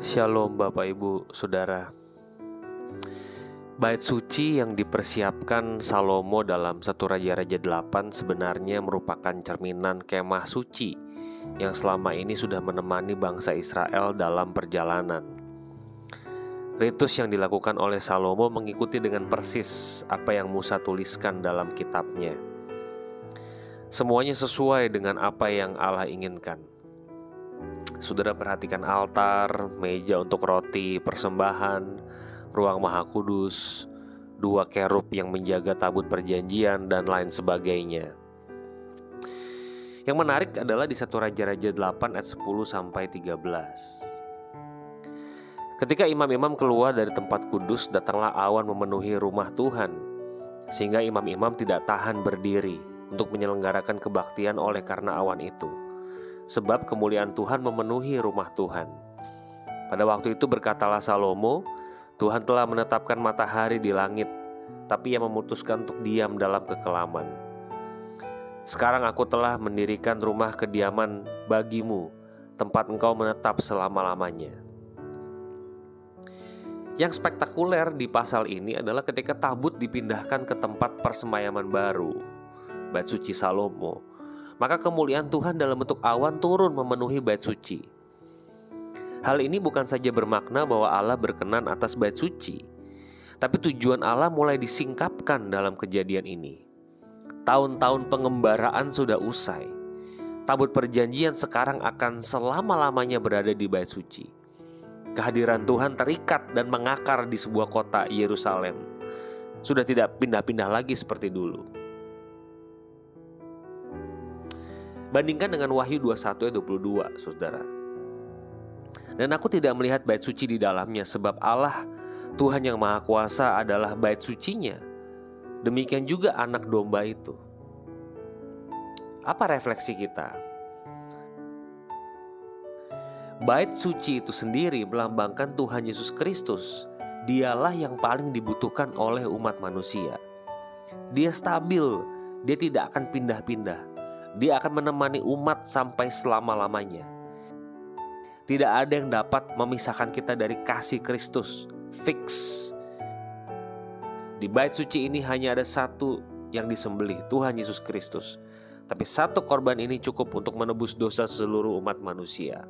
Shalom Bapak Ibu Saudara Bait suci yang dipersiapkan Salomo dalam satu Raja-Raja 8 sebenarnya merupakan cerminan kemah suci yang selama ini sudah menemani bangsa Israel dalam perjalanan. Ritus yang dilakukan oleh Salomo mengikuti dengan persis apa yang Musa tuliskan dalam kitabnya. Semuanya sesuai dengan apa yang Allah inginkan. Saudara perhatikan altar, meja untuk roti, persembahan, ruang maha kudus, dua kerub yang menjaga tabut perjanjian, dan lain sebagainya. Yang menarik adalah di satu Raja-Raja 8 ayat 10 sampai 13. Ketika imam-imam keluar dari tempat kudus, datanglah awan memenuhi rumah Tuhan, sehingga imam-imam tidak tahan berdiri untuk menyelenggarakan kebaktian oleh karena awan itu sebab kemuliaan Tuhan memenuhi rumah Tuhan. Pada waktu itu berkatalah Salomo, Tuhan telah menetapkan matahari di langit, tapi ia memutuskan untuk diam dalam kekelaman. Sekarang aku telah mendirikan rumah kediaman bagimu, tempat engkau menetap selama-lamanya. Yang spektakuler di pasal ini adalah ketika tabut dipindahkan ke tempat persemayaman baru, Bait Suci Salomo, maka kemuliaan Tuhan dalam bentuk awan turun memenuhi bait suci. Hal ini bukan saja bermakna bahwa Allah berkenan atas bait suci, tapi tujuan Allah mulai disingkapkan dalam kejadian ini. Tahun-tahun pengembaraan sudah usai. Tabut perjanjian sekarang akan selama-lamanya berada di bait suci. Kehadiran Tuhan terikat dan mengakar di sebuah kota Yerusalem. Sudah tidak pindah-pindah lagi seperti dulu. Bandingkan dengan Wahyu 21 ayat 22, Saudara. Dan aku tidak melihat bait suci di dalamnya sebab Allah Tuhan yang Maha Kuasa adalah bait sucinya. Demikian juga anak domba itu. Apa refleksi kita? Bait suci itu sendiri melambangkan Tuhan Yesus Kristus. Dialah yang paling dibutuhkan oleh umat manusia. Dia stabil, dia tidak akan pindah-pindah. Dia akan menemani umat sampai selama-lamanya. Tidak ada yang dapat memisahkan kita dari kasih Kristus. Fix. Di bait suci ini hanya ada satu yang disembelih, Tuhan Yesus Kristus. Tapi satu korban ini cukup untuk menebus dosa seluruh umat manusia.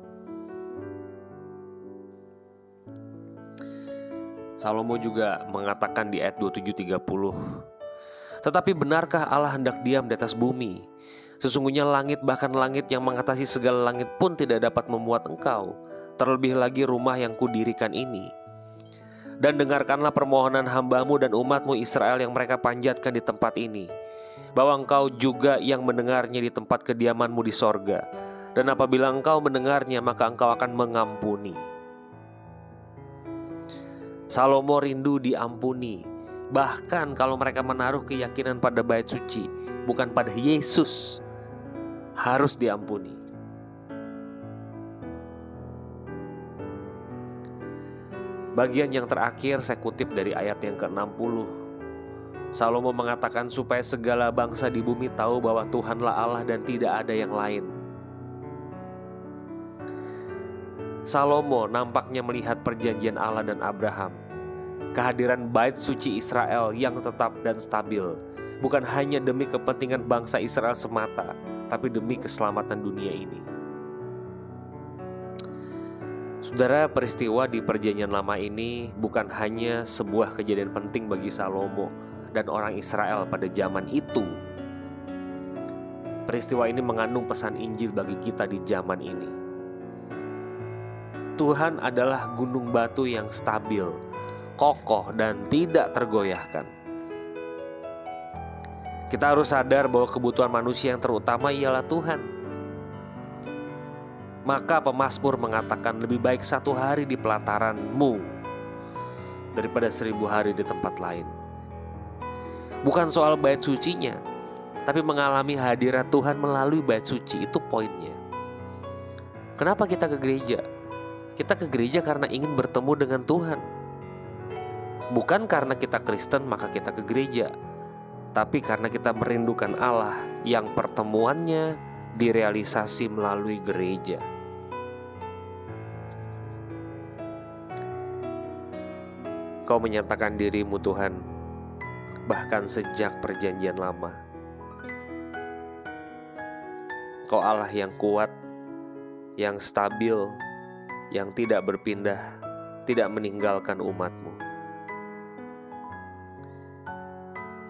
Salomo juga mengatakan di ayat 27:30, "Tetapi benarkah Allah hendak diam di atas bumi? Sesungguhnya langit bahkan langit yang mengatasi segala langit pun tidak dapat memuat engkau, terlebih lagi rumah yang kudirikan ini. Dan dengarkanlah permohonan hambamu dan umatmu Israel yang mereka panjatkan di tempat ini, bahwa engkau juga yang mendengarnya di tempat kediamanmu di sorga. Dan apabila engkau mendengarnya, maka engkau akan mengampuni. Salomo rindu diampuni, bahkan kalau mereka menaruh keyakinan pada bait suci, bukan pada Yesus, harus diampuni. Bagian yang terakhir saya kutip dari ayat yang ke-60. Salomo mengatakan supaya segala bangsa di bumi tahu bahwa Tuhanlah Allah dan tidak ada yang lain. Salomo nampaknya melihat perjanjian Allah dan Abraham. Kehadiran bait suci Israel yang tetap dan stabil bukan hanya demi kepentingan bangsa Israel semata, tapi demi keselamatan dunia ini. Saudara, peristiwa di Perjanjian Lama ini bukan hanya sebuah kejadian penting bagi Salomo dan orang Israel pada zaman itu. Peristiwa ini mengandung pesan Injil bagi kita di zaman ini. Tuhan adalah gunung batu yang stabil, kokoh, dan tidak tergoyahkan. Kita harus sadar bahwa kebutuhan manusia yang terutama ialah Tuhan. Maka pemazmur mengatakan lebih baik satu hari di pelataranmu daripada seribu hari di tempat lain. Bukan soal bait sucinya, tapi mengalami hadirat Tuhan melalui bait suci itu poinnya. Kenapa kita ke gereja? Kita ke gereja karena ingin bertemu dengan Tuhan. Bukan karena kita Kristen maka kita ke gereja tapi karena kita merindukan Allah yang pertemuannya direalisasi melalui gereja. Engkau menyatakan dirimu Tuhan, bahkan sejak perjanjian lama. Engkau Allah yang kuat, yang stabil, yang tidak berpindah, tidak meninggalkan umatmu.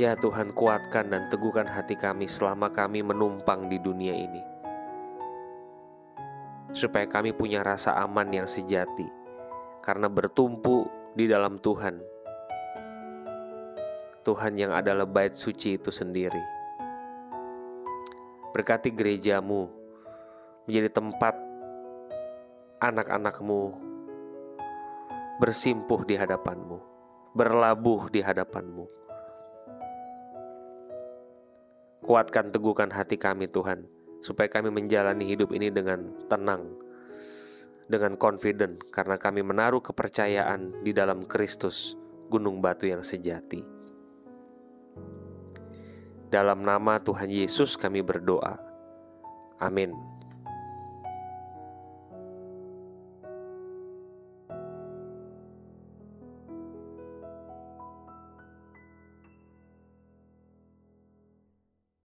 Ya Tuhan kuatkan dan teguhkan hati kami selama kami menumpang di dunia ini. Supaya kami punya rasa aman yang sejati Karena bertumpu di dalam Tuhan. Tuhan yang adalah bait suci itu sendiri. Berkati gerejamu menjadi tempat anak-anakmu bersimpuh di hadapanmu, berlabuh di hadapanmu Kuatkan teguhkan hati kami Tuhan Supaya kami menjalani hidup ini dengan tenang Dengan confident Karena kami menaruh kepercayaan di dalam Kristus Gunung batu yang sejati. Dalam nama Tuhan Yesus kami berdoa. Amin